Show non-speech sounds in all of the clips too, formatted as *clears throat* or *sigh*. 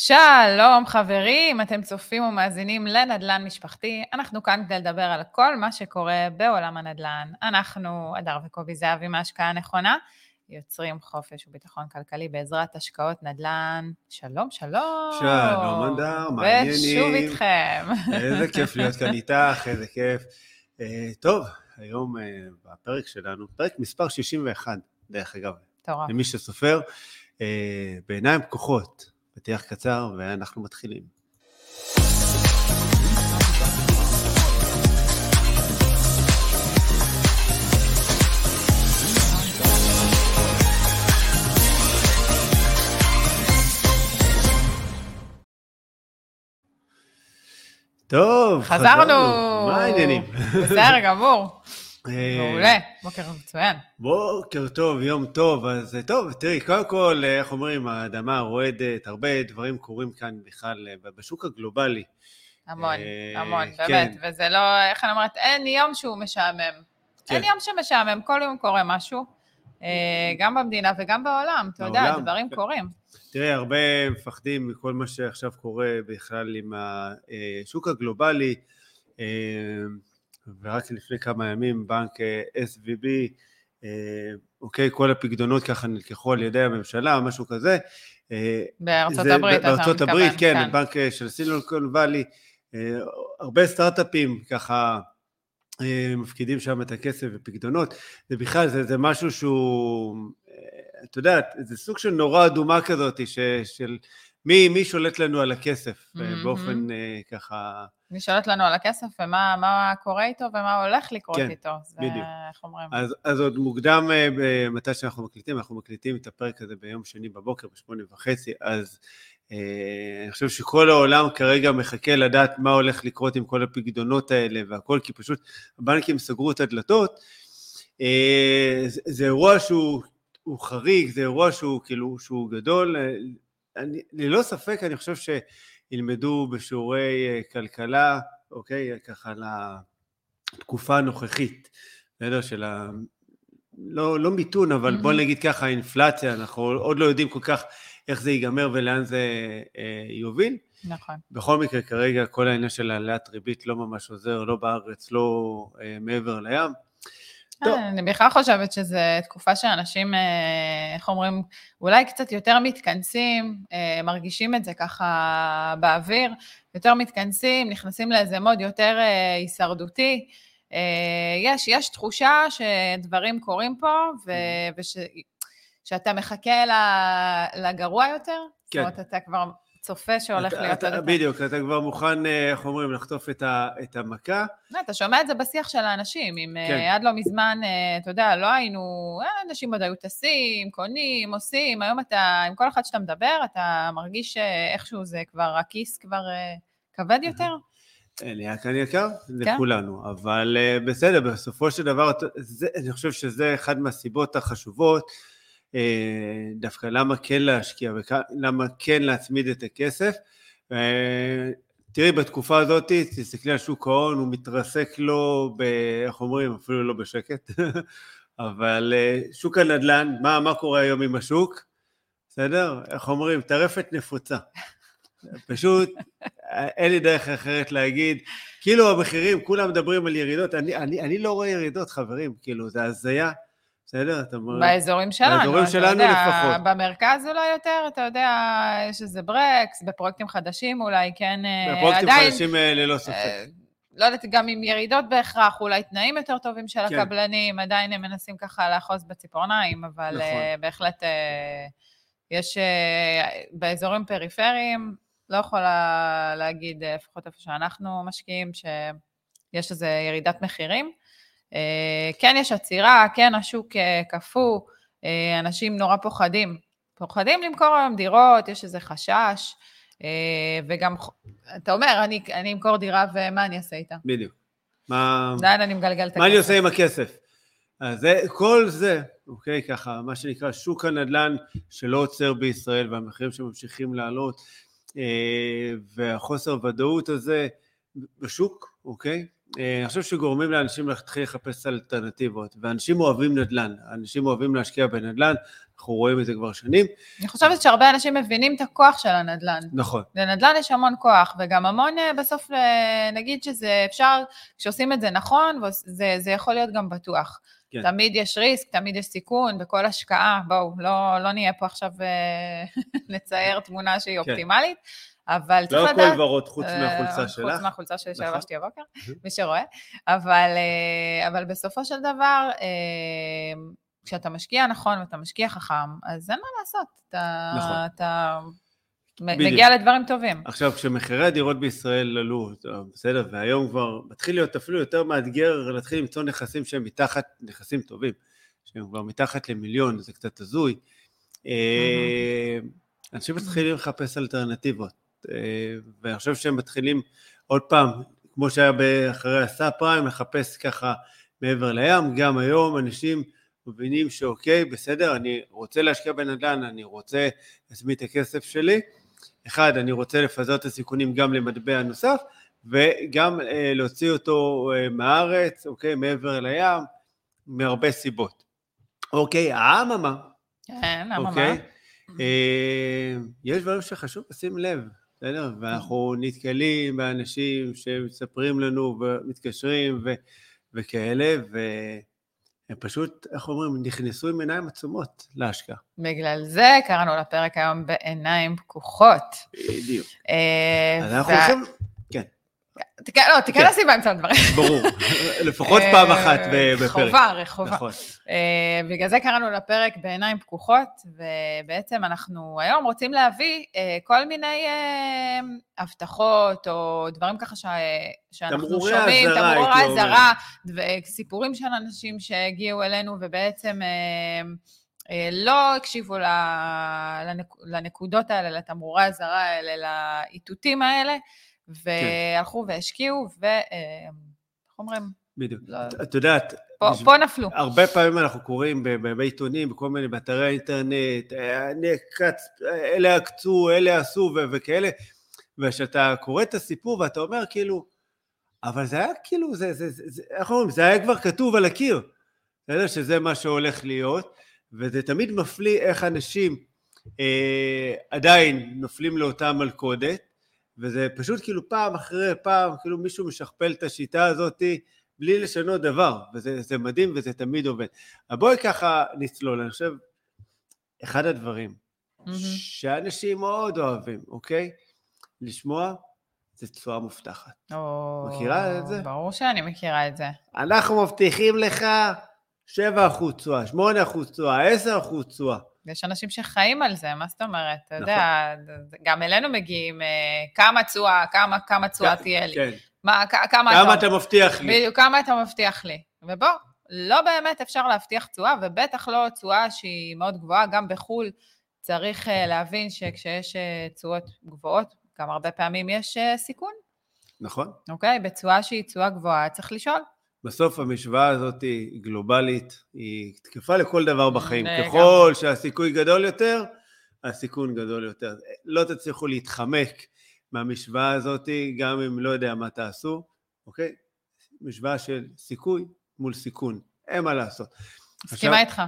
שלום חברים, אתם צופים ומאזינים לנדל"ן משפחתי. אנחנו כאן כדי לדבר על כל מה שקורה בעולם הנדל"ן. אנחנו, אדר וקובי זהבי מהשקעה הנכונה, יוצרים חופש וביטחון כלכלי בעזרת השקעות נדל"ן. שלום, שלום. שלום, אדר, מה העניינים? ושוב איתכם. איזה כיף להיות כאן איתך, איזה כיף. אה, טוב, היום אה, בפרק שלנו, פרק מספר 61, דרך אגב. מטורף. למי שסופר, אה, בעיניים פקוחות, פתיח קצר, ואנחנו מתחילים. טוב, חזרנו. מה העניינים? בסדר גמור. מעולה. בוקר מצוין. בוקר טוב, יום טוב, אז אה, טוב, תראי, קודם כל, אה, איך אומרים, האדמה רועדת, הרבה דברים קורים כאן בכלל אה, בשוק הגלובלי. המון, המון, כן. באמת. וזה לא, איך אני אומרת, אין יום שהוא משעמם. אין כן. יום שמשעמם, כל יום קורה משהו. גם במדינה וגם בעולם, אתה יודע, דברים כן. קורים. תראה, הרבה מפחדים מכל מה שעכשיו קורה בכלל עם השוק הגלובלי, ורק לפני כמה ימים בנק אה, SVB, אה, אוקיי, כל הפקדונות ככה נלקחו על ידי הממשלה, משהו כזה. אה, בארצות זה הברית, אתה בארצות מתכוון. הברית, כן, בנק אה, של סיליקון וואלי, הרבה סטארט-אפים ככה מפקידים שם את הכסף ופקדונות, זה בכלל, זה, זה משהו שהוא, אה, את יודעת, זה סוג של נורה אדומה כזאת, ש, של מי, מי שולט לנו על הכסף, מהמם. באופן ככה, היא שואלת לנו על הכסף ומה מה קורה איתו ומה הולך לקרות כן, איתו. זה, בדיוק. איך אומרים? אז, אז עוד מוקדם ב- מתי שאנחנו מקליטים, אנחנו מקליטים את הפרק הזה ביום שני בבוקר בשמונה וחצי, אז אה, אני חושב שכל העולם כרגע מחכה לדעת מה הולך לקרות עם כל הפקדונות האלה והכל, כי פשוט הבנקים סגרו את הדלתות. אה, זה, זה אירוע שהוא הוא חריג, זה אירוע שהוא כאילו, שהוא גדול. אני, ללא ספק אני חושב שילמדו בשיעורי אה, כלכלה, אוקיי, ככה לתקופה הנוכחית, בסדר, של ה... לא, לא מיתון, אבל בוא. נגיד ככה, האינפלציה, אנחנו עוד לא יודעים כל כך איך זה ייגמר ולאן זה אה, יוביל. נכון. בכל מקרה, כרגע כל העניין של העלאת ריבית לא ממש עוזר, לא בארץ, לא אה, מעבר לים. אה, אני בכלל חושבת שזו תקופה שאנשים, אה, איך אומרים, אולי קצת יותר מתכנסים, אה, מרגישים את זה ככה באוויר, יותר מתכנסים, נכנסים לאיזה מוד יותר הישרדותי. יש, יש תחושה שדברים קורים פה, ו- וש, שאתה מחכה לגרוע יותר. כן. זאת אומרת, אתה כבר צופה שהולך אתה- להיות אתה-. בדיוק, אתה כבר מוכן, אה, איך אומרים, לחטוף את ה- את המכה. לא, אתה שומע את זה בשיח של האנשים, אם כן. כן. עד לא מזמן, אה, אתה יודע, לא היינו, אה, אנשים עוד היו טסים, קונים, עושים, היום אתה, עם כל אחד שאתה מדבר, אתה מרגיש שאיכשהו זה כבר, הכיס כבר אה, כבד יותר. אה, נהיה כאן יקר, כן. לכולנו, אבל אה, בסדר, בסופו של דבר, זה, אני חושב שזה אחד מהסיבות החשובות, אה, דווקא למה כן להשקיע ולמה כן להצמיד את הכסף. אה, תראי, בתקופה הזאת, תסתכלי על שוק ההון, הוא מתרסק לו, ב, איך אומרים, אפילו לא בשקט, *laughs* אבל אה, שוק הנדל"ן, מה, מה קורה היום עם השוק? בסדר? איך אומרים? טרפת נפוצה. פשוט אין לי דרך אחרת להגיד, כאילו המחירים, כולם מדברים על ירידות, אני, אני, אני לא רואה ירידות חברים, כאילו זה הזיה, בסדר? אתה אומר, באזורים שלנו, באזורים אתה שלנו יודע, לפחות. במרכז אולי יותר, אתה יודע, יש איזה ברקס, בפרויקטים חדשים אולי, כן, אה, בפרויקטים עדיין, חדשים אה, ללא ספק. אה, לא יודעת, גם עם ירידות בהכרח, אולי תנאים יותר טובים של כן. הקבלנים, עדיין הם מנסים ככה לאחוז בציפורניים, אבל נכון. בהחלט יש באזורים פריפריים, לא יכולה להגיד, לפחות איפה שאנחנו משקיעים, שיש איזו ירידת מחירים. אה, כן יש עצירה, כן השוק אה, קפוא, אה, אנשים נורא פוחדים. פוחדים למכור היום דירות, יש איזה חשש, וגם, אתה אומר, אני, אני אמכור דירה ומה אני אעשה איתה? בדיוק. מה, לאן אני מגלגל את הכסף? מה אני עושה עם הכסף? אז זה, כל זה, אוקיי, ככה, מה שנקרא שוק הנדל"ן שלא עוצר בישראל והמחירים שממשיכים לעלות, אה, והחוסר ודאות הזה בשוק, אוקיי? אה, אני חושב שגורמים לאנשים להתחיל לחפש אלטרנטיבות, ואנשים אוהבים נדל"ן, אנשים אוהבים להשקיע בנדל"ן, אנחנו רואים את זה כבר שנים. אני חושבת שהרבה אנשים מבינים את הכוח של הנדל"ן. נכון. לנדל"ן יש המון כוח, וגם המון אה, בסוף, אה, נגיד שזה אפשר, כשעושים את זה נכון, זה, זה יכול להיות גם בטוח. כן. תמיד יש ריסק, תמיד יש סיכון, בכל השקעה, בואו, לא, לא נהיה פה עכשיו *laughs* נצייר תמונה שהיא כן. אופטימלית, אבל צריך לדעת... לא הכל ורוד חוץ מהחולצה שלך. חוץ מהחולצה שלי נכון. שלבשתי הבוקר, מי שרואה, אבל, אבל בסופו של דבר, כשאתה משקיע נכון ואתה משקיע חכם, אז אין מה לעשות, אתה, נכון. אתה מגיע לדברים טובים. עכשיו, כשמחירי הדירות בישראל עלו, בסדר, והיום כבר מתחיל להיות אפילו יותר מאתגר להתחיל למצוא נכסים שהם מתחת, נכסים טובים, שהם כבר מתחת למיליון, זה קצת הזוי. אה, אנשים מתחילים לחפש אלטרנטיבות, אה, ואני חושב שהם מתחילים עוד פעם, כמו שהיה אחרי הסאב פריים, לחפש ככה מעבר לים, גם היום אנשים מבינים שאוקיי, בסדר, אני רוצה להשקיע בנדל"ן, אני רוצה להצמיד את הכסף שלי. אחד, אני רוצה לפזר את הסיכונים גם למטבע נוסף, וגם אה, להוציא אותו אה, מהארץ, אוקיי, מעבר לים, מהרבה סיבות. אוקיי, האממה. כן, אממה. אוקיי, אה, יש דברים שחשוב לשים לב, בסדר? ואנחנו נתקלים באנשים שמספרים לנו ומתקשרים ו- וכאלה, ו... הם פשוט, איך אומרים, נכנסו עם עיניים עצומות להשקעה. בגלל זה קראנו לפרק היום בעיניים פקוחות. בדיוק. אה, אז אנחנו הולכים... לא, תיכנס לי באמצע הדברים. ברור, *laughs* לפחות פעם אחת בפרק. חובה, רחובה. נכון. אה, בגלל זה קראנו לפרק בעיניים פקוחות, ובעצם אנחנו היום רוצים להביא אה, כל מיני אה, הבטחות, או דברים ככה שאנחנו שומעים, תמרורי אזהרה, סיפורים של אנשים שהגיעו אלינו ובעצם... לא הקשיבו לנקודות האלה, לתמרורי האזהרה האלה, לאיתותים האלה, והלכו כן. והשקיעו, ואיך אה, אומרים? בדיוק. לא... את יודעת, פה, נפלו. הרבה פעמים אנחנו קוראים בעיתונים, בכל מיני, באתרי האינטרנט, אה, אלה עקצו, אלה עשו וכאלה, וכשאתה קורא את הסיפור ואתה אומר כאילו, אבל זה היה כאילו, זה, זה, זה, זה, איך אומרים, זה היה כבר כתוב על הקיר, בסדר? שזה מה שהולך להיות, וזה תמיד מפליא איך אנשים אה, עדיין נופלים לאותה מלכודת, וזה פשוט כאילו פעם אחרי פעם, כאילו מישהו משכפל את השיטה הזאת בלי לשנות דבר, וזה מדהים וזה תמיד עובד. אבל בואי ככה נצלול, אני חושב, אחד הדברים mm-hmm. שאנשים מאוד אוהבים, אוקיי? לשמוע, זה תשואה מובטחת. Oh, מכירה את זה? ברור שאני מכירה את זה. אנחנו מבטיחים לך 7% תשואה, 8% תשואה, 10% תשואה. יש אנשים שחיים על זה, מה זאת אומרת? אתה נכון. יודע, גם אלינו מגיעים, אה, כמה תשואה, כמה, כמה תשואה תהיה לי. כן. מה, כמה, כמה אתה, אתה מבטיח לי. בדיוק, כמה אתה מבטיח לי. ובוא, לא באמת אפשר להבטיח תשואה, ובטח לא תשואה שהיא מאוד גבוהה, גם בחו"ל צריך אה, להבין שכשיש אה, תשואות גבוהות, גם הרבה פעמים יש סיכון. נכון. אוקיי? בתשואה שהיא תשואה גבוהה, צריך לשאול. בסוף המשוואה הזאת היא גלובלית, היא תקפה לכל דבר בחיים. ככל שהסיכוי גדול יותר, הסיכון גדול יותר. לא תצליחו להתחמק מהמשוואה הזאת, גם אם לא יודע מה תעשו, אוקיי? משוואה של סיכוי מול סיכון, אין מה לעשות. מסכימה איתך.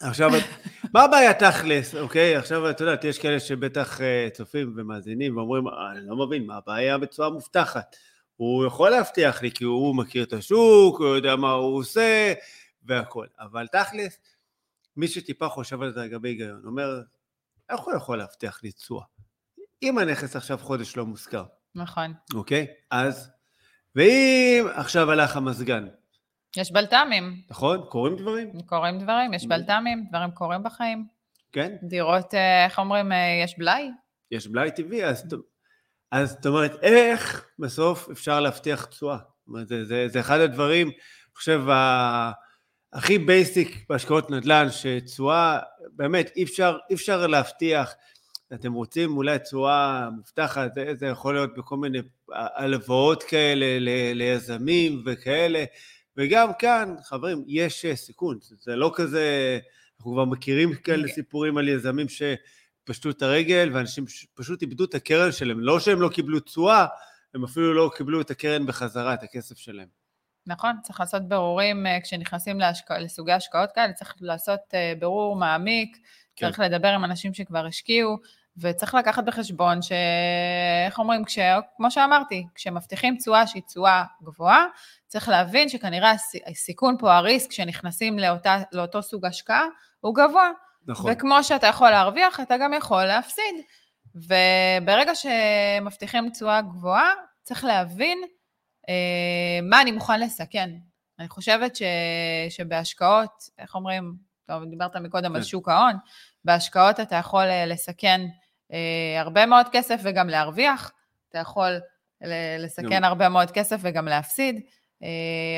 עכשיו, *laughs* מה הבעיה תכלס, אוקיי? עכשיו, את יודעת, יש כאלה שבטח אה, צופים ומאזינים ואומרים, אני לא מבין, מה הבעיה בצורה מובטחת? הוא יכול להבטיח לי כי הוא מכיר את השוק, הוא יודע מה הוא עושה והכל, אבל תכלס, מי שטיפה חושב על זה לגבי היגיון, אומר, איך הוא יכול להבטיח לי תשואה? אם הנכס עכשיו חודש לא מושכר. נכון. אוקיי? אז, ואם עכשיו הלך המזגן. יש בלת"מים. נכון? קורים דברים? קורים דברים, יש בלת"מים, דברים קורים בחיים. כן? דירות, אה, איך אומרים, אה, יש בלאי? יש בלאי טבעי, אז אז זאת אומרת, איך בסוף אפשר להבטיח תשואה? זאת אומרת, זה, זה, זה אחד הדברים, אני חושב, הכי בייסיק בהשקעות נדל"ן, שתשואה, באמת, אי אפשר, אי אפשר להבטיח. אתם רוצים אולי תשואה מובטחת, זה, זה יכול להיות בכל מיני הלוואות כאלה ל, ליזמים וכאלה, וגם כאן, חברים, יש סיכון, זה לא כזה, אנחנו כבר מכירים כאלה סיפורים על יזמים ש... פשטו את הרגל ואנשים פשוט איבדו את הקרן שלהם. לא שהם לא קיבלו תשואה, הם אפילו לא קיבלו את הקרן בחזרה, את הכסף שלהם. נכון, צריך לעשות בירורים אה, כשנכנסים להשקע, לסוגי השקעות כאלה, צריך לעשות אה, בירור מעמיק, כן. צריך לדבר עם אנשים שכבר השקיעו, וצריך לקחת בחשבון ש... איך אומרים, כש... כמו שאמרתי, כשמבטיחים תשואה שהיא תשואה גבוהה, צריך להבין שכנראה הס- הסיכון פה, הריסק שנכנסים לאותה, לאותו סוג השקעה, הוא גבוה. נכון. וכמו שאתה יכול להרוויח, אתה גם יכול להפסיד. וברגע שמבטיחים תשואה גבוהה, צריך להבין אה, מה אני מוכן לסכן. אני חושבת ש, שבהשקעות, איך אומרים, טוב, דיברת מקודם על כן. שוק ההון, בהשקעות אתה יכול אה, לסכן אה, הרבה מאוד כסף וגם להרוויח, אתה יכול לסכן גם- הרבה מאוד כסף וגם להפסיד,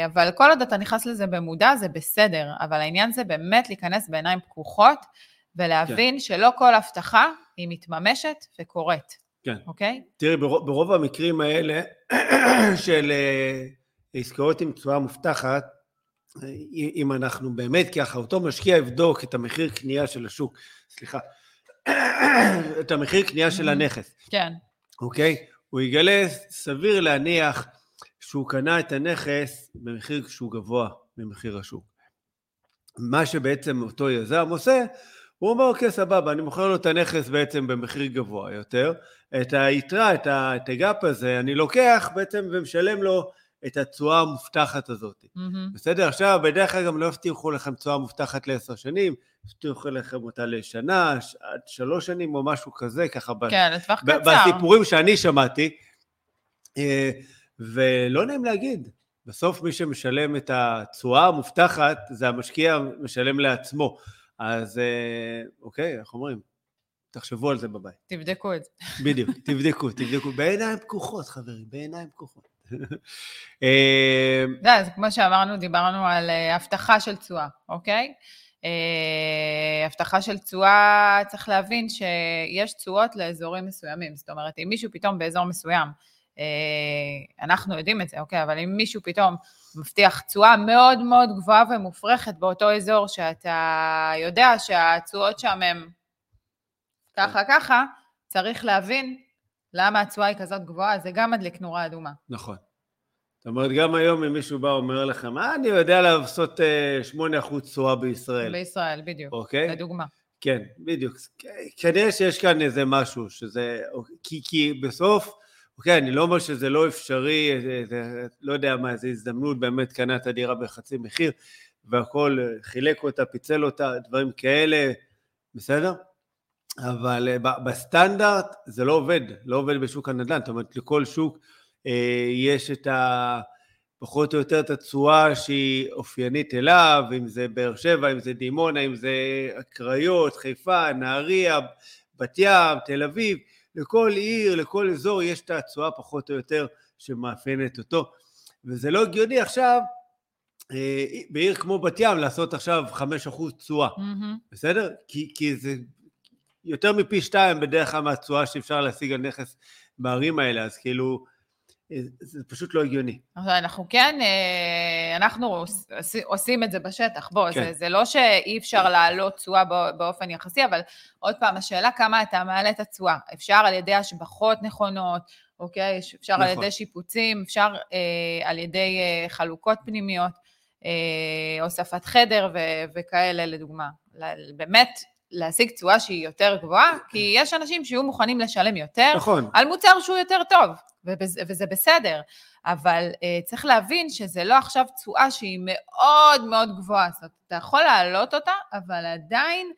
אבל כל עוד אתה נכנס לזה במודע זה בסדר, אבל העניין זה באמת להיכנס בעיניים פקוחות ולהבין כן. שלא כל הבטחה היא מתממשת וקורית, כן. אוקיי? תראי, ברוב, ברוב המקרים האלה *clears throat* של אה, עסקאות עם תשואה מובטחת, אה, אם אנחנו באמת ככה, אותו משקיע יבדוק את המחיר קנייה של השוק, סליחה, *clears throat* את המחיר קנייה של. הנכס, כן, אוקיי? הוא יגלה, סביר להניח שהוא קנה את הנכס במחיר שהוא גבוה ממחיר השוק. מה שבעצם אותו יזם עושה, הוא אומר, אוקיי, סבבה, אני מוכר לו את הנכס בעצם במחיר גבוה יותר, את היתרה, את, ה, את הגאפ הזה, אני לוקח בעצם ומשלם לו את התשואה המובטחת הזאת. מהמם. בסדר? עכשיו, בדרך כלל גם לא הבטיחו לכם תשואה מובטחת לעשר שנים, הבטיחו לכם אותה לשנה, עד שלוש שנים או משהו כזה, ככה ב- כן, לטווח ב- קצר. בסיפורים שאני שמעתי, אה, ולא נעים להגיד, בסוף מי שמשלם את התשואה המובטחת זה המשקיע משלם לעצמו. אז אה, אוקיי, איך אומרים? תחשבו על זה בבית. תבדקו את זה. *laughs* בדיוק, תבדקו, תבדקו. בעיניים פקוחות, חברים, בעיניים פקוחות. אתה יודע, זה כמו שאמרנו, דיברנו על אה, הבטחה של תשואה, אוקיי? אה, הבטחה של תשואה, צריך להבין שיש תשואות לאזורים מסוימים. זאת אומרת, אם מישהו פתאום באזור מסוים, אנחנו יודעים את זה, אוקיי? אבל אם מישהו פתאום מבטיח תשואה מאוד מאוד גבוהה ומופרכת באותו אזור, שאתה יודע שהתשואות שם הן ככה ככה, צריך להבין למה התשואה היא כזאת גבוהה, זה גם מדליק נורה אדומה. נכון. זאת אומרת, גם היום אם מישהו בא ואומר לכם, אה, אני יודע לעשות אה, 8% תשואה בישראל, בישראל, בדיוק, אוקיי? לדוגמה. כן, בדיוק. כנראה שיש כאן איזה משהו, שזה... כי, כי בסוף, אוקיי, אני לא אומר שזה לא אפשרי, זה, זה, לא יודע מה, איזו הזדמנות, באמת קנה את הדירה בחצי מחיר, והכל, אה, חילק אותה, פיצל אותה, דברים כאלה, בסדר? אבל אה, בסטנדרט זה לא עובד, לא עובד בשוק הנדל"ן, זאת אומרת, לכל שוק אה, יש את ה... פחות או יותר את התשואה שהיא אופיינית אליו, אם זה באר שבע, אם זה דימונה, אם זה הקריות, חיפה, נהריה, בת ים, תל אביב, לכל עיר, לכל אזור יש את התשואה פחות או יותר שמאפיינת אותו. וזה לא הגיוני עכשיו, אה, בעיר כמו בת ים, לעשות עכשיו 5% תשואה, מהמם. בסדר? כי, כי זה יותר מפי שתיים בדרך כלל מהתשואה שאפשר להשיג על נכס בערים האלה, אז כאילו, זה פשוט לא הגיוני. אנחנו כן, אה, אנחנו עוש- עוש- עושים את זה בשטח. בוא, כן. זה, זה לא שאי אפשר להעלות תשואה בא- באופן יחסי, אבל עוד פעם, השאלה כמה אתה מעלה את התשואה. אפשר על ידי השבחות נכונות, אוקיי? אפשר על נכון. ידי שיפוצים, אפשר אה, על ידי אה, חלוקות פנימיות, אה, הוספת חדר ו- וכאלה, לדוגמה. באמת, להשיג תשואה שהיא יותר גבוהה, כי יש אנשים שיהיו מוכנים לשלם יותר, נכון, על מוצר שהוא יותר טוב, ובזה, וזה בסדר. אבל uh, צריך להבין שזה לא עכשיו תשואה שהיא מאוד מאוד גבוהה. זאת אומרת, אתה יכול להעלות אותה, אבל עדיין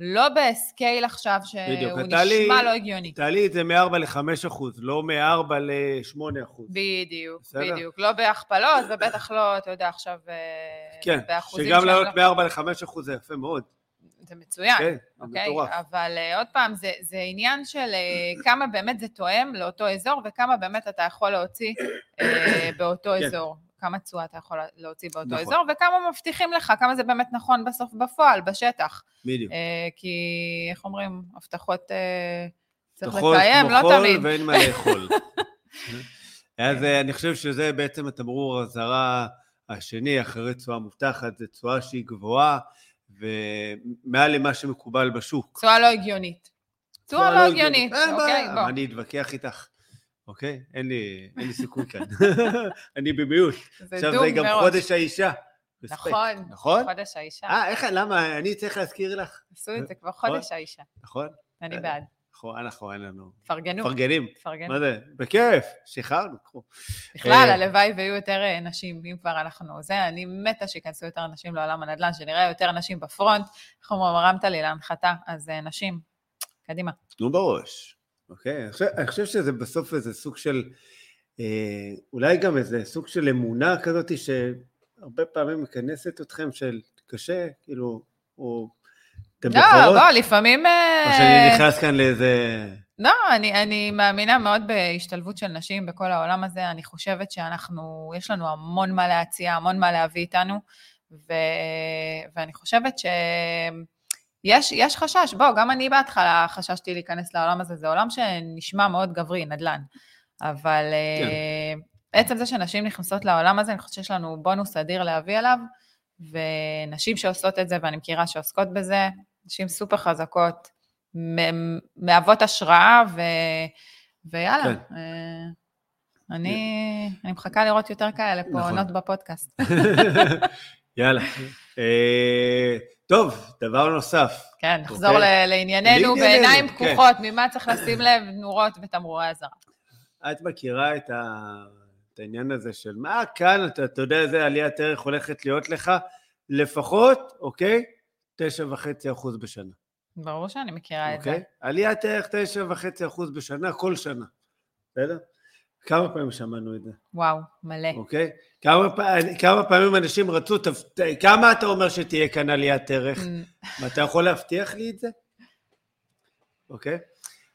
לא בסקייל עכשיו בדיוק, שהוא לי- נשמע לא הגיוני. תעלי את זה מ-4 ל-5 אחוז, לא מ-4 ל-8 אחוז. בדיוק, בסדר. בדיוק. לא בהכפלות, ובטח לא, אתה יודע, עכשיו אה, כן, באחוזים שגם לעלות לא- מ-4 ל-5 אחוז זה יפה מאוד. זה מצוין. כן, אוקיי? מטורף. אבל uh, עוד פעם, זה, זה עניין של uh, כמה באמת זה תואם לאותו אזור, וכמה באמת אתה יכול להוציא uh, באותו כן. אזור. כמה תשואה אתה יכול להוציא באותו נכון. אזור, וכמה מבטיחים לך, כמה זה באמת נכון בסוף בפועל, בשטח. בדיוק. Uh, כי, איך אומרים, הבטחות uh, צריך לקיים, לא תמיד. ואין מה לאכול. *laughs* אז אה, אני חושב שזה בעצם התמרור האזהרה השני, אחרי תשואה מובטחת, זה תשואה שהיא גבוהה, ומעל למה שמקובל בשוק. תשואה לא הגיונית. תשואה לא הגיונית, אין אוקיי? בוא. אני אתווכח איתך, אוקיי? אין לי, אין לי סיכוי כאן. *laughs* אני במיעוט. זה עכשיו זה גם מראש. חודש האישה. נכון, נכון? חודש האישה. אה, איך, למה? אני צריך להזכיר לך, עשו את זה כבר נכון. חודש האישה. נכון? אני אה, בעד. נכון, אנחנו, אין לנו. פרגנו. מפרגנים. פרגנו. מה זה? בכיף, שחררנו, קחו. בכלל, אה, הלוואי ויהיו יותר אה, נשים, אם כבר אנחנו... זה, אני מתה שייכנסו יותר נשים לעולם הנדל"ן, שנראה יותר נשים בפרונט. איך אומרים, הרמת לי להנחתה, אז אה, נשים, קדימה. תנו בראש, אוקיי? אני חושב, אני חושב שזה בסוף איזה סוג של, אה, אולי גם איזה סוג של אמונה כזאת שהרבה פעמים מכנסת אתכם של קשה, כאילו, או אתם לא, בוחרות, בוא, לפעמים... אה, או שאני נכנס כאן לאיזה... לא, אני, אני מאמינה מאוד בהשתלבות של נשים בכל העולם הזה. אני חושבת שאנחנו, יש לנו המון מה להציע, המון מה להביא איתנו, ו, ואני חושבת שיש יש חשש. בוא, גם אני בהתחלה חששתי להיכנס לעולם הזה, זה עולם שנשמע מאוד גברי, נדל"ן. אבל כן. כן. עצם זה שנשים נכנסות לעולם הזה, אני חושבת שיש לנו בונוס אדיר להביא אליו, ונשים שעושות את זה, ואני מכירה שעוסקות בזה, נשים סופר חזקות, מהוות השראה, ו... ויאללה, כן. אה, אני, אני מחכה לראות יותר כאלה פה נכון. עונות בפודקאסט. *laughs* יאללה. אה, טוב, דבר נוסף. כן, נחזור אוקיי. לענייננו, בעיניים כן. פקוחות, ממה צריך לשים לב, נורות ותמרורי אזהרה. את מכירה את, ה... את העניין הזה של מה כאן, אתה, אתה יודע איזה עליית ערך הולכת להיות לך, לפחות, אוקיי? תשע וחצי אחוז בשנה, ברור שאני מכירה את אוקיי? זה. עליית ערך תשע וחצי אחוז בשנה, כל שנה, בסדר? כמה פעמים שמענו את זה, וואו, מלא. אוקיי? כמה, כמה פעמים אנשים רצו, "תב- ת- כמה אתה אומר שתהיה כאן עליית ערך? ואתה יכול להבטיח לי את זה? אוקיי?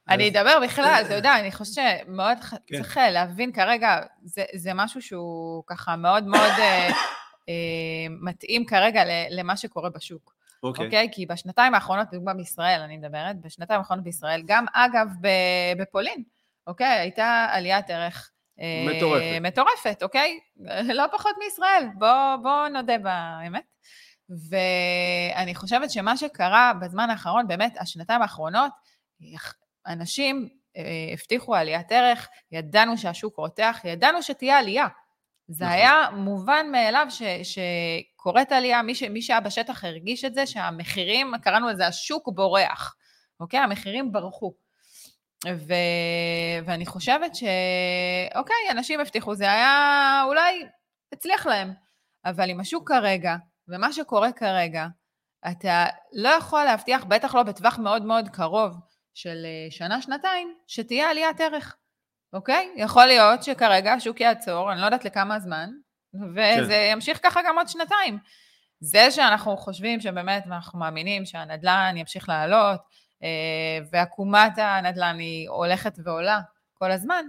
אני אדבר בכלל, אתה יודע, אני חושבת שמאוד כן. צריך אה, להבין כרגע, זה, משהו שהוא ככה מאוד מאוד אה, אה, מתאים כרגע למה שקורה בשוק, אוקיי. אוקיי? כי בשנתיים האחרונות, לדוגמה בישראל, אני מדברת, בשנתיים האחרונות בישראל, גם אגב בפולין, אוקיי? הייתה עליית ערך. אה, מטורפת. מטורפת, אוקיי? *laughs* לא פחות מישראל, בוא, בוא נודה באמת. ואני חושבת שמה שקרה בזמן האחרון, באמת, השנתיים האחרונות, אנשים אה, הבטיחו עליית ערך, ידענו שהשוק רותח, ידענו שתהיה עלייה. זה נכון. היה מובן מאליו ש, שקורית עלייה, מי, ש, מי שהיה בשטח הרגיש את זה, שהמחירים, קראנו לזה השוק בורח, אוקיי? המחירים ברחו. ו, ואני חושבת ש... אוקיי, אנשים הבטיחו, זה היה אולי הצליח להם, אבל עם השוק כרגע, ומה שקורה כרגע, אתה לא יכול להבטיח, בטח לא בטווח מאוד מאוד קרוב של אה, שנה-שנתיים, שתהיה עליית ערך, אוקיי? יכול להיות שכרגע השוק יעצור, אני לא יודעת לכמה זמן, וזה כן. ימשיך ככה גם עוד שנתיים. זה שאנחנו חושבים שבאמת, ואנחנו מאמינים שהנדל"ן ימשיך לעלות, אה, ועקומת הנדל"ן היא הולכת ועולה כל הזמן,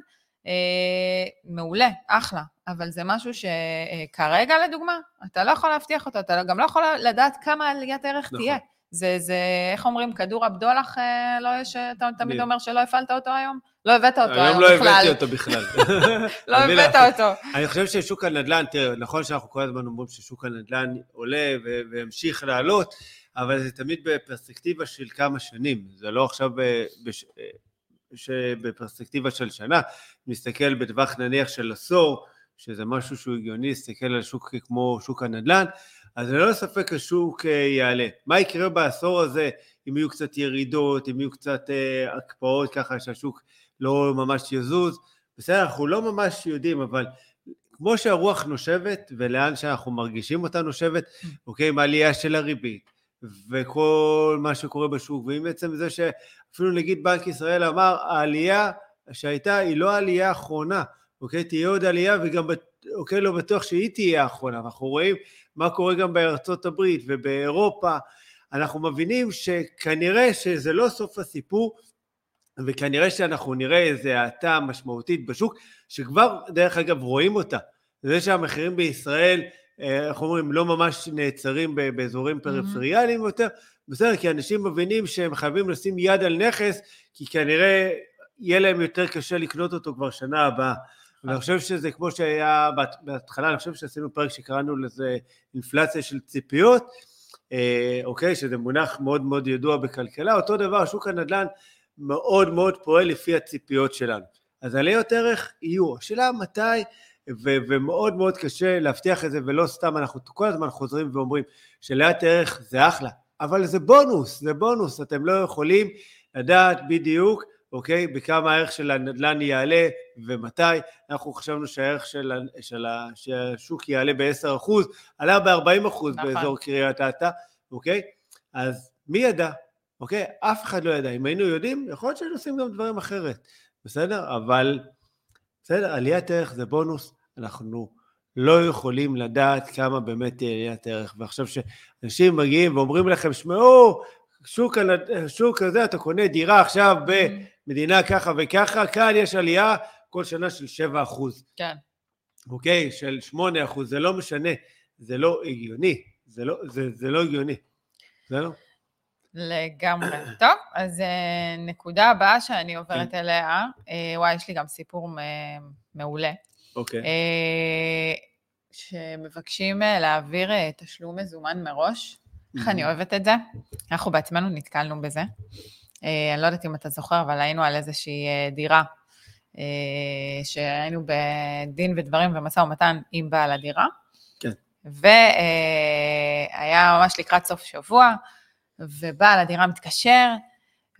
אה, מעולה, אחלה, אבל זה משהו שכרגע, לדוגמה, אתה לא יכול להבטיח אותו, אתה גם לא יכול לדעת כמה עליית ערך נכון. תהיה. זה, זה, איך אומרים, כדור הבדולח, אה, לא יש, אתה תמיד. אומר שלא הפעלת אותו היום? לא הבאת אותו היום היום לא בכלל. הבאתי אותו בכלל. *laughs* *laughs* לא אני הבאת. אותו. אני חושב ששוק הנדל"ן, תראה, נכון שאנחנו כל הזמן אומרים ששוק הנדל"ן עולה ו- וימשיך לעלות, אבל זה תמיד בפרספקטיבה של כמה שנים, זה לא עכשיו ב- בש- שבפרספקטיבה של שנה, נסתכל בטווח נניח של עשור, שזה משהו שהוא הגיוני, להסתכל על שוק כמו שוק הנדל"ן, אז ללא ספק השוק אה, יעלה. מה יקרה בעשור הזה, אם יהיו קצת ירידות, אם יהיו קצת אה, הקפאות ככה שהשוק לא ממש יזוז, בסדר, אנחנו לא ממש יודעים, אבל כמו שהרוח נושבת, ולאן שאנחנו מרגישים אותה נושבת, אוקיי, עם העלייה של הריבית, וכל מה שקורה בשוק, ועם עצם זה שאפילו נגיד בנק ישראל אמר, העלייה שהייתה היא לא העלייה האחרונה, אוקיי, תהיה עוד עלייה, וגם, אוקיי, לא בטוח שהיא תהיה האחרונה, אנחנו רואים מה קורה גם בארצות הברית ובאירופה, אנחנו מבינים שכנראה שזה לא סוף הסיפור, וכנראה שאנחנו נראה איזו האטה משמעותית בשוק, שכבר דרך אגב רואים אותה. זה שהמחירים בישראל, אה, איך אומרים, לא ממש נעצרים באזורים פריפריאליים יותר, בסדר, כי אנשים מבינים שהם חייבים לשים יד על נכס, כי כנראה יהיה להם יותר קשה לקנות אותו כבר שנה הבאה. ואני חושב שזה כמו שהיה בהת- בהתחלה, אני חושב שעשינו פרק שקראנו לזה אינפלציה של ציפיות, אה, אוקיי, שזה מונח מאוד מאוד ידוע בכלכלה, אותו דבר, שוק הנדל"ן מאוד מאוד פועל לפי הציפיות שלנו. אז עליות ערך יהיו. השאלה מתי, ו- ומאוד מאוד קשה להבטיח את זה, ולא סתם אנחנו כל הזמן חוזרים ואומרים שעליית ערך זה אחלה, אבל זה בונוס, זה בונוס, אתם לא יכולים לדעת בדיוק, אוקיי, בכמה הערך של הנדל"ן יעלה ומתי. אנחנו חשבנו שהערך של, של השוק יעלה ב-10%, עלה ב-40% נכון. באזור קריית אתא, אוקיי? אז מי ידע? אוקיי? אף אחד לא ידע. אם היינו יודעים, יכול להיות שהיינו עושים גם דברים אחרת, בסדר? אבל, בסדר, עליית ערך זה בונוס, אנחנו לא יכולים לדעת כמה באמת תהיה עליית ערך. ועכשיו שאנשים מגיעים ואומרים לכם, שמעו, שוק, שוק הזה, אתה קונה דירה עכשיו במדינה ככה וככה, כאן יש עלייה כל שנה של 7 אחוז. כן. אוקיי? של 8 אחוז, זה לא משנה, זה לא הגיוני, זה לא, זה, זה לא הגיוני. בסדר? לגמרי. *coughs* טוב, אז uh, נקודה הבאה שאני עוברת כן. אליה, uh, וואי, יש לי גם סיפור מעולה. אוקיי. Uh, שמבקשים להעביר תשלום מזומן מראש. איך אני אוהבת את זה? אנחנו בעצמנו נתקלנו בזה. Uh, אני לא יודעת אם אתה זוכר, אבל היינו על איזושהי uh, דירה, uh, שהיינו בדין ודברים ומשא ומתן עם בעל הדירה. כן. והיה ממש לקראת סוף שבוע, ובעל הדירה מתקשר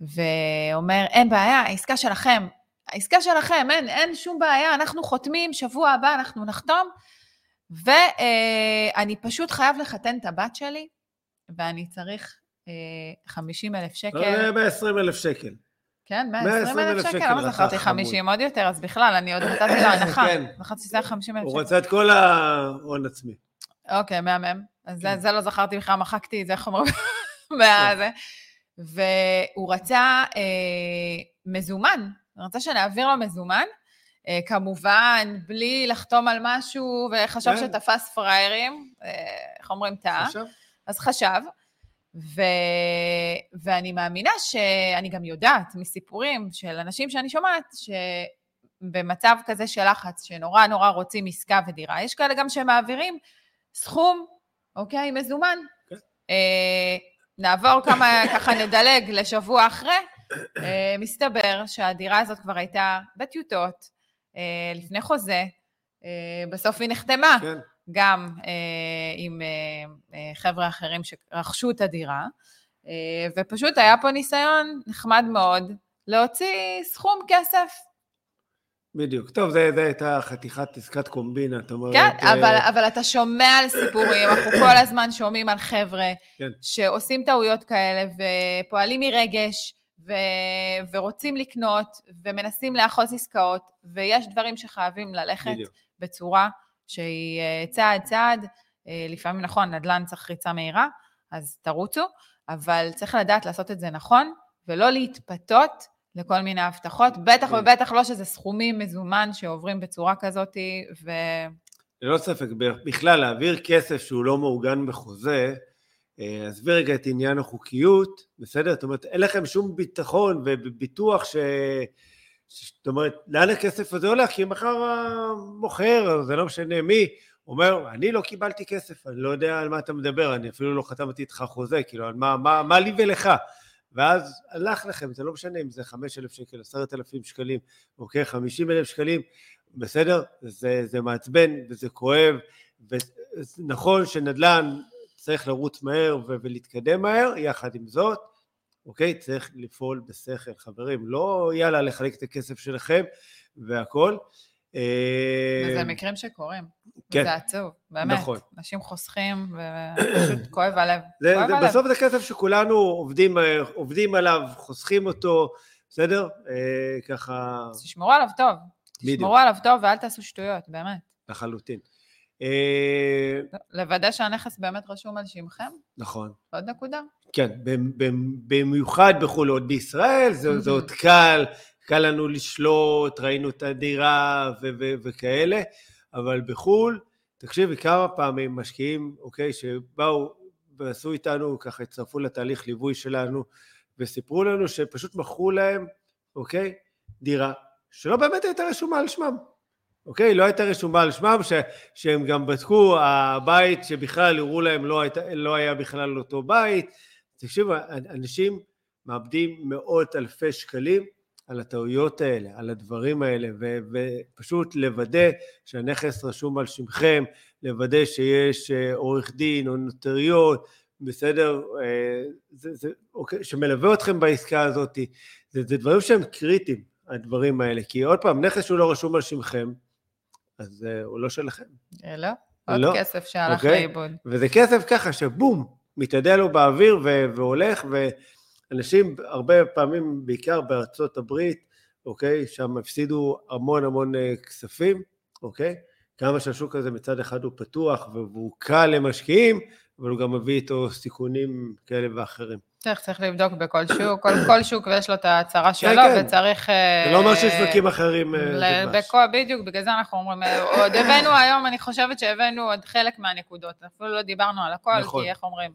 ואומר, אין בעיה, העסקה שלכם, העסקה שלכם, אין, אין שום בעיה, אנחנו חותמים, שבוע הבא אנחנו נחתום, ואני פשוט חייב לחתן את הבת שלי, ואני צריך 50 אלף שקל. לא, 120 אלף שקל. כן, 120 אלף שקל, למה זכרתי 50 עוד יותר, אז בכלל, אני עוד נתתי לו *coughs* הנחה. כן. זכרתי שזה היה 50 אלף שקל. הוא רצה את כל ההון עצמי. אוקיי, מהמם. אז כן. זה לא זכרתי בכלל, מחקתי את זה, איך אומרים? *laughs* מהזה. והוא רצה אה, מזומן, הוא רצה שנעביר לו מזומן, אה, כמובן, בלי לחתום על משהו, וחשב כן. שתפס פראיירים, אה, איך אומרים, טעה. חשב. אז חשב. ו... ואני מאמינה שאני גם יודעת מסיפורים של אנשים שאני שומעת, שבמצב כזה של לחץ, שנורא נורא רוצים עסקה ודירה, יש כאלה גם שמעבירים סכום, אוקיי, מזומן. כן. אה, נעבור כמה, *laughs* ככה נדלג לשבוע אחרי, אה, מסתבר שהדירה הזאת כבר הייתה בטיוטות, אה, לפני חוזה, אה, בסוף היא נחתמה, כן. גם עם חבר'ה אחרים שרכשו את הדירה, ופשוט היה פה ניסיון נחמד מאוד להוציא סכום כסף בדיוק. טוב, זו הייתה חתיכת עסקת קומבינה, את אומרת... כן, uh... אבל, אבל אתה שומע על סיפורים, אנחנו *coughs* כל הזמן שומעים על חבר'ה כן. שעושים טעויות כאלה ופועלים מרגש ו... ורוצים לקנות ומנסים לאחוז עסקאות, ויש דברים שחייבים ללכת בדיוק. בצורה שהיא אה, צעד צעד, אה, לפעמים נכון, נדל"ן צריך ריצה מהירה, אז תרוצו, אבל צריך לדעת לעשות את זה נכון, ולא להתפתות לכל מיני הבטחות, בטח כן. ובטח לא שזה סכומים מזומן שעוברים בצורה כזאת, ו... ללא ספק, בכלל להעביר כסף שהוא לא מעוגן בחוזה, אה, עזבי רגע את עניין החוקיות, בסדר? זאת אומרת, אין לכם שום ביטחון וביטוח ש... זאת אומרת, לאן הכסף הזה הולך? כי מחר המוכר, זה לא משנה מי, אומר, אני לא קיבלתי כסף, אני לא יודע על מה אתה מדבר, אני אפילו לא חתמתי איתך חוזה, כאילו, מה, מה, מה לי ולך? ואז הלך לכם, זה לא משנה אם זה 5,000 שקל, 10,000 שקלים, אוקיי, 50,000 שקלים, בסדר? זה, זה מעצבן וזה כואב, ונכון שנדל"ן צריך לרוץ מהר ולהתקדם מהר, יחד עם זאת, אוקיי, צריך לפעול בשכל, חברים, לא יאללה לחלק את הכסף שלכם והכל. וזה מקרים שקורים. כן. זה עצוב, באמת. נכון. אנשים חוסכים, ופשוט *coughs* כואב הלב. זה, כואב זה, הלב. בסוף זה כסף שכולנו עובדים, עובדים עליו, חוסכים אותו, בסדר? אה, ככה... תשמרו עליו טוב. בדיוק. תשמרו עליו טוב ואל תעשו שטויות, באמת. לחלוטין. אה... לוודא שהנכס באמת רשום על שמכם. נכון. עוד נקודה. כן, במיוחד בחו"ל, עוד בישראל, זה, זה עוד קל, קל לנו לשלוט, ראינו את הדירה ו- ו- וכאלה, אבל בחו"ל, תקשיבי כמה פעמים משקיעים, אוקיי, שבאו ועשו איתנו, ככה הצטרפו לתהליך ליווי שלנו, וסיפרו לנו שפשוט מכרו להם, אוקיי, דירה, שלא באמת הייתה רשומה על שמם. אוקיי? לא הייתה רשומה על שמם, ש, שהם גם בדקו, הבית שבכלל הראו להם לא, היית, לא היה בכלל אותו בית. תקשיבו, אנשים מאבדים מאות אלפי שקלים על הטעויות האלה, על הדברים האלה, ו- ופשוט לוודא שהנכס רשום על שמכם, לוודא שיש אה, עורך דין או נוטריות, בסדר, אה, זה, זה, אוקיי, שמלווה אתכם בעסקה הזאת, זה, זה דברים שהם קריטיים, הדברים האלה, כי עוד פעם, נכס שהוא לא רשום על שמכם, אז uh, הוא לא שלכם. לא, עוד לא. כסף שהלך אוקיי? לאיבוד. וזה כסף ככה שבום, מתאדה לו באוויר ו- והולך, ואנשים הרבה פעמים, בעיקר בארצות הברית, אוקיי, שם הפסידו המון המון כספים, אוקיי? כמה שהשוק הזה מצד אחד הוא פתוח והוא קל למשקיעים, אבל הוא גם מביא איתו סיכונים כאלה ואחרים. צריך, צריך לבדוק בכל שוק, כל, כל שוק ויש לו את ההצהרה כן, שלו, כן, וצריך... זה לא אומר שיש שווקים אחרים אה, בכל, בדיוק, בגלל זה אנחנו אומרים, אה, עוד הבאנו היום, אני חושבת שהבאנו עוד חלק מהנקודות, אפילו לא דיברנו על הכל, נכון. כי איך אומרים,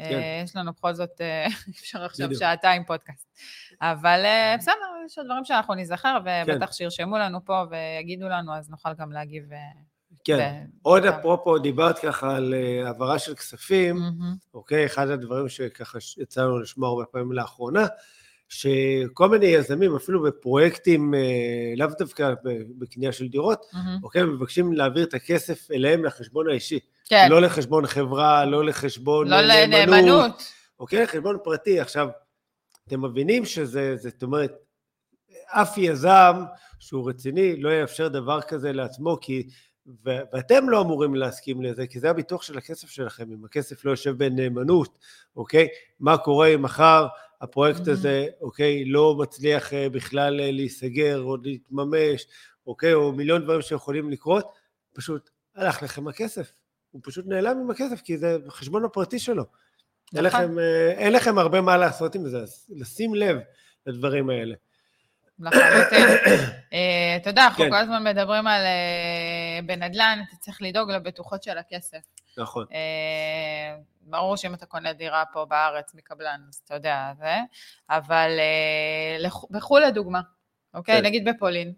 אה, כן. יש לנו בכל זאת, *laughs* אפשר עכשיו שעתיים פודקאסט. אבל בסדר, יש עוד דברים שאנחנו ניזכר, ובטח כן. שירשמו לנו פה ויגידו לנו, אז נוכל גם להגיב כן, עוד אפרופו, דיברת ככה על אה, העברה של כספים, אוקיי? אחד הדברים שככה יצא לנו לשמוע הרבה פעמים לאחרונה, שכל מיני יזמים, אפילו בפרויקטים, אה, לאו דווקא בקנייה של דירות, אוקיי? מבקשים להעביר את הכסף אליהם לחשבון האישי. כן. לא לחשבון חברה, לא לחשבון לא לנאמנות. אוקיי? חשבון פרטי. עכשיו, אתם מבינים שזה, זאת אומרת, אף יזם שהוא רציני לא יאפשר דבר כזה לעצמו, כי ואתם לא אמורים להסכים לזה, כי זה הביטוח של הכסף שלכם, אם הכסף לא יושב בנאמנות, אוקיי? מה קורה אם מחר הפרויקט הזה, אוקיי, לא מצליח אה, בכלל אה, להיסגר או להתממש, אוקיי? או מיליון דברים שיכולים לקרות, פשוט הלך לכם הכסף. הוא פשוט נעלם עם הכסף, כי זה החשבון הפרטי שלו. אין נכון. לכם, אה, אין לכם הרבה מה לעשות עם זה, אז לשים לב לדברים האלה. לחלוטין. אה, אתה יודע, אנחנו כן. כל הזמן מדברים על אה, בנדל"ן, אתה צריך לדאוג לבטוחות של הכסף. נכון. אה, ברור שאם אתה קונה דירה פה בארץ מקבלן, אז אתה יודע, זה, אבל בחו"ל לדוגמה, אוקיי? כן. נגיד בפולין,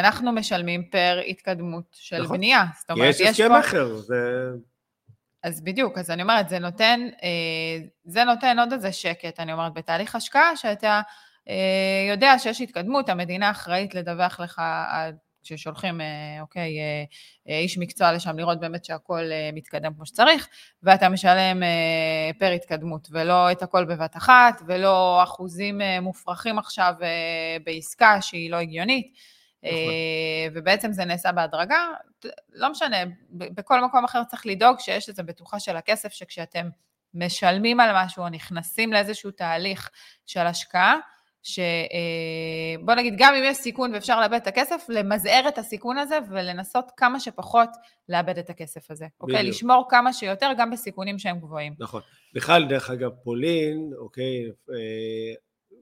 אנחנו משלמים פר התקדמות של נכון. בנייה. זאת אומרת, יש הסכם אחר, זה... אז בדיוק, אז אני אומרת, זה נותן, זה נותן עוד איזה שקט, אני אומרת, בתהליך השקעה, שאתה יודע שיש התקדמות, המדינה אחראית לדווח לך כששולחים, אה, אוקיי, אה, איש מקצוע לשם לראות באמת שהכל מתקדם כמו שצריך, ואתה משלם פר התקדמות, ולא את הכל בבת אחת, ולא אחוזים מופרכים עכשיו בעסקה שהיא לא הגיונית. נכון. ובעצם זה נעשה בהדרגה, לא משנה, בכל מקום אחר צריך לדאוג שיש איזו בטוחה של הכסף, שכשאתם משלמים על משהו או נכנסים לאיזשהו תהליך של השקעה, שבוא אה, נגיד, גם אם יש סיכון ואפשר לאבד את הכסף, למזער את הסיכון הזה ולנסות כמה שפחות לאבד את הכסף הזה. אוקיי? בדיוק. לשמור כמה שיותר גם בסיכונים שהם גבוהים. נכון. בכלל, דרך אגב, פולין, אוקיי, אה,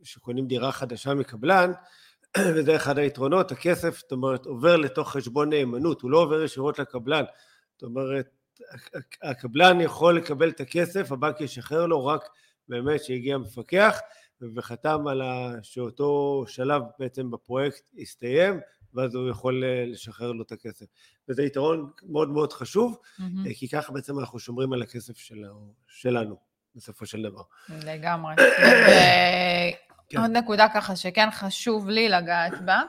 שקונים דירה חדשה מקבלן, *clears throat* וזה אחד היתרונות, הכסף, זאת אומרת, עובר לתוך חשבון נאמנות, הוא לא עובר ישירות לקבלן. זאת אומרת, הקבלן יכול לקבל את הכסף, הבנק ישחרר לו רק באמת שהגיע מפקח, וחתם על שאותו שלב בעצם בפרויקט הסתיים, ואז הוא יכול אה, לשחרר לו את הכסף. וזה יתרון מאוד מאוד חשוב, mm-hmm. כי ככה בעצם אנחנו שומרים על הכסף שלנו, שלנו בסופו של דבר. לגמרי. כן. עוד נקודה ככה שכן חשוב לי לגעת בה,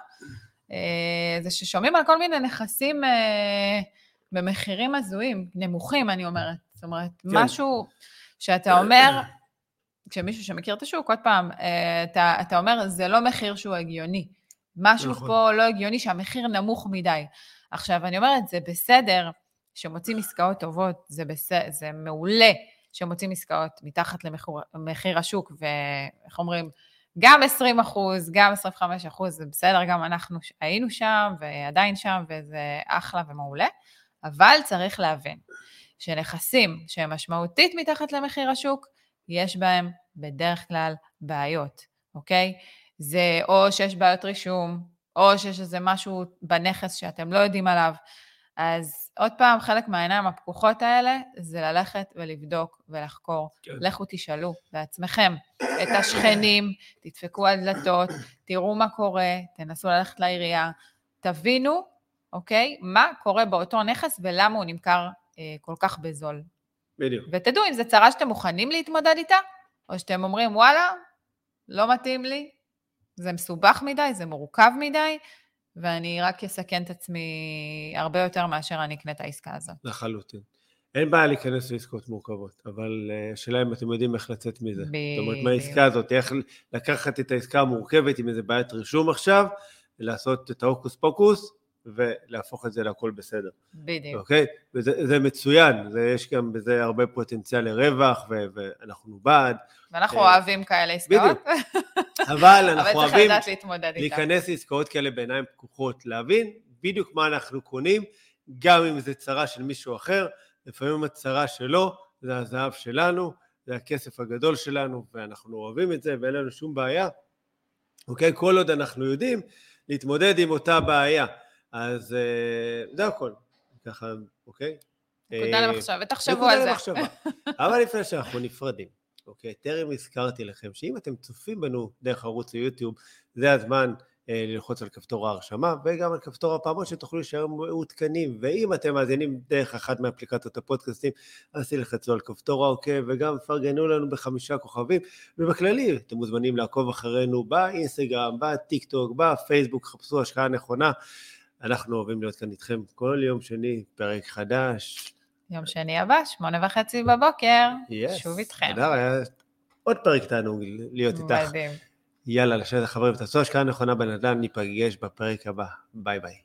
אה, זה ששומעים על כל מיני נכסים במחירים הזויים, נמוכים אני אומרת. זאת אומרת, כן. משהו שאתה אומר, כשמישהו שמכיר את השוק, עוד פעם, אה, אתה, אתה אומר, זה לא מחיר שהוא הגיוני. משהו נכון. פה לא הגיוני שהמחיר נמוך מדי. עכשיו, אני אומרת, זה בסדר שמוצאים עסקאות טובות, זה, בסדר, זה מעולה שמוצאים עסקאות מתחת למחיר השוק, ואיך אומרים, גם 20 אחוז, גם 25 אחוז, זה בסדר, גם אנחנו היינו שם ועדיין שם, וזה אחלה ומעולה, אבל צריך להבין שנכסים שהם משמעותית מתחת למחיר השוק, יש בהם בדרך כלל בעיות, אוקיי? זה או שיש בעיות רישום, או שיש איזה משהו בנכס שאתם לא יודעים עליו. אז עוד פעם, חלק מהעיניים הפקוחות האלה זה ללכת ולבדוק ולחקור. כן. לכו תשאלו בעצמכם את השכנים, תדפקו על דלתות, תראו מה קורה, תנסו ללכת לעירייה, תבינו, אוקיי, מה קורה באותו נכס ולמה הוא נמכר אה, כל כך בזול. בדיוק. ותדעו אם זו צרה שאתם מוכנים להתמודד איתה, או שאתם אומרים, וואלה, לא מתאים לי, זה מסובך מדי, זה מורכב מדי, ואני רק אסכן את עצמי הרבה יותר מאשר אני אקנה את העסקה הזאת. לחלוטין. אין בעיה להיכנס לעסקאות מורכבות, אבל אה, השאלה אם אתם יודעים איך לצאת מזה. זאת אומרת, בדיוק. מהעסקה הזאת, איך לקחת את העסקה המורכבת עם איזה בעיית רישום עכשיו, לעשות את ההוקוס פוקוס, ולהפוך את זה להכל בסדר, בדיוק. אוקיי? וזה זה מצוין, זה, יש גם בזה הרבה פוטנציאל לרווח, ו, ואנחנו בעד, ואנחנו אה, אוהבים כאלה עסקאות, בדיוק. *laughs* אבל אבל אנחנו צריך אוהבים. להיכנס לעסקאות כאלה בעיניים פקוחות, להבין בדיוק מה אנחנו קונים, גם אם זה צרה של מישהו אחר, לפעמים הצרה שלו זה הזהב שלנו, זה הכסף הגדול שלנו, ואנחנו אוהבים את זה ואין לנו שום בעיה, אוקיי? כל עוד אנחנו יודעים להתמודד עם אותה בעיה. אז אה, זה הכל, ככה, אוקיי? נקודה אה, למחשבה, ותחשבו נקודה על זה. למחשבה. *laughs* אבל לפני שאנחנו נפרדים, אוקיי, טרם הזכרתי לכם שאם אתם צופים בנו דרך ערוץ היוטיוב, זה הזמן אה, ללחוץ על כפתור ההרשמה וגם על כפתור הפעמון שתוכלו להישאר מעודכנים, ואם אתם מאזינים דרך אחת מאפליקציות הפודקאסטים, אז תלחצו על כפתור העוקב וגם פרגנו לנו בחמישה כוכבים, ובכללי אתם מוזמנים לעקוב אחרינו באינסטגרם, בטיק טוק, בפייסבוק, חפשו השקעה נכונה. אנחנו אוהבים להיות כאן איתכם כל יום שני, פרק חדש. יום שני הבא, שמונה וחצי בבוקר, Yes. שוב איתכם. תודה, היה עוד פרק תענוג להיות איתך. מדהים. יאללה, לשבת החברים, תעשו השקעה נכונה בנדל"ן, ניפגש בפרק הבא. ביי ביי.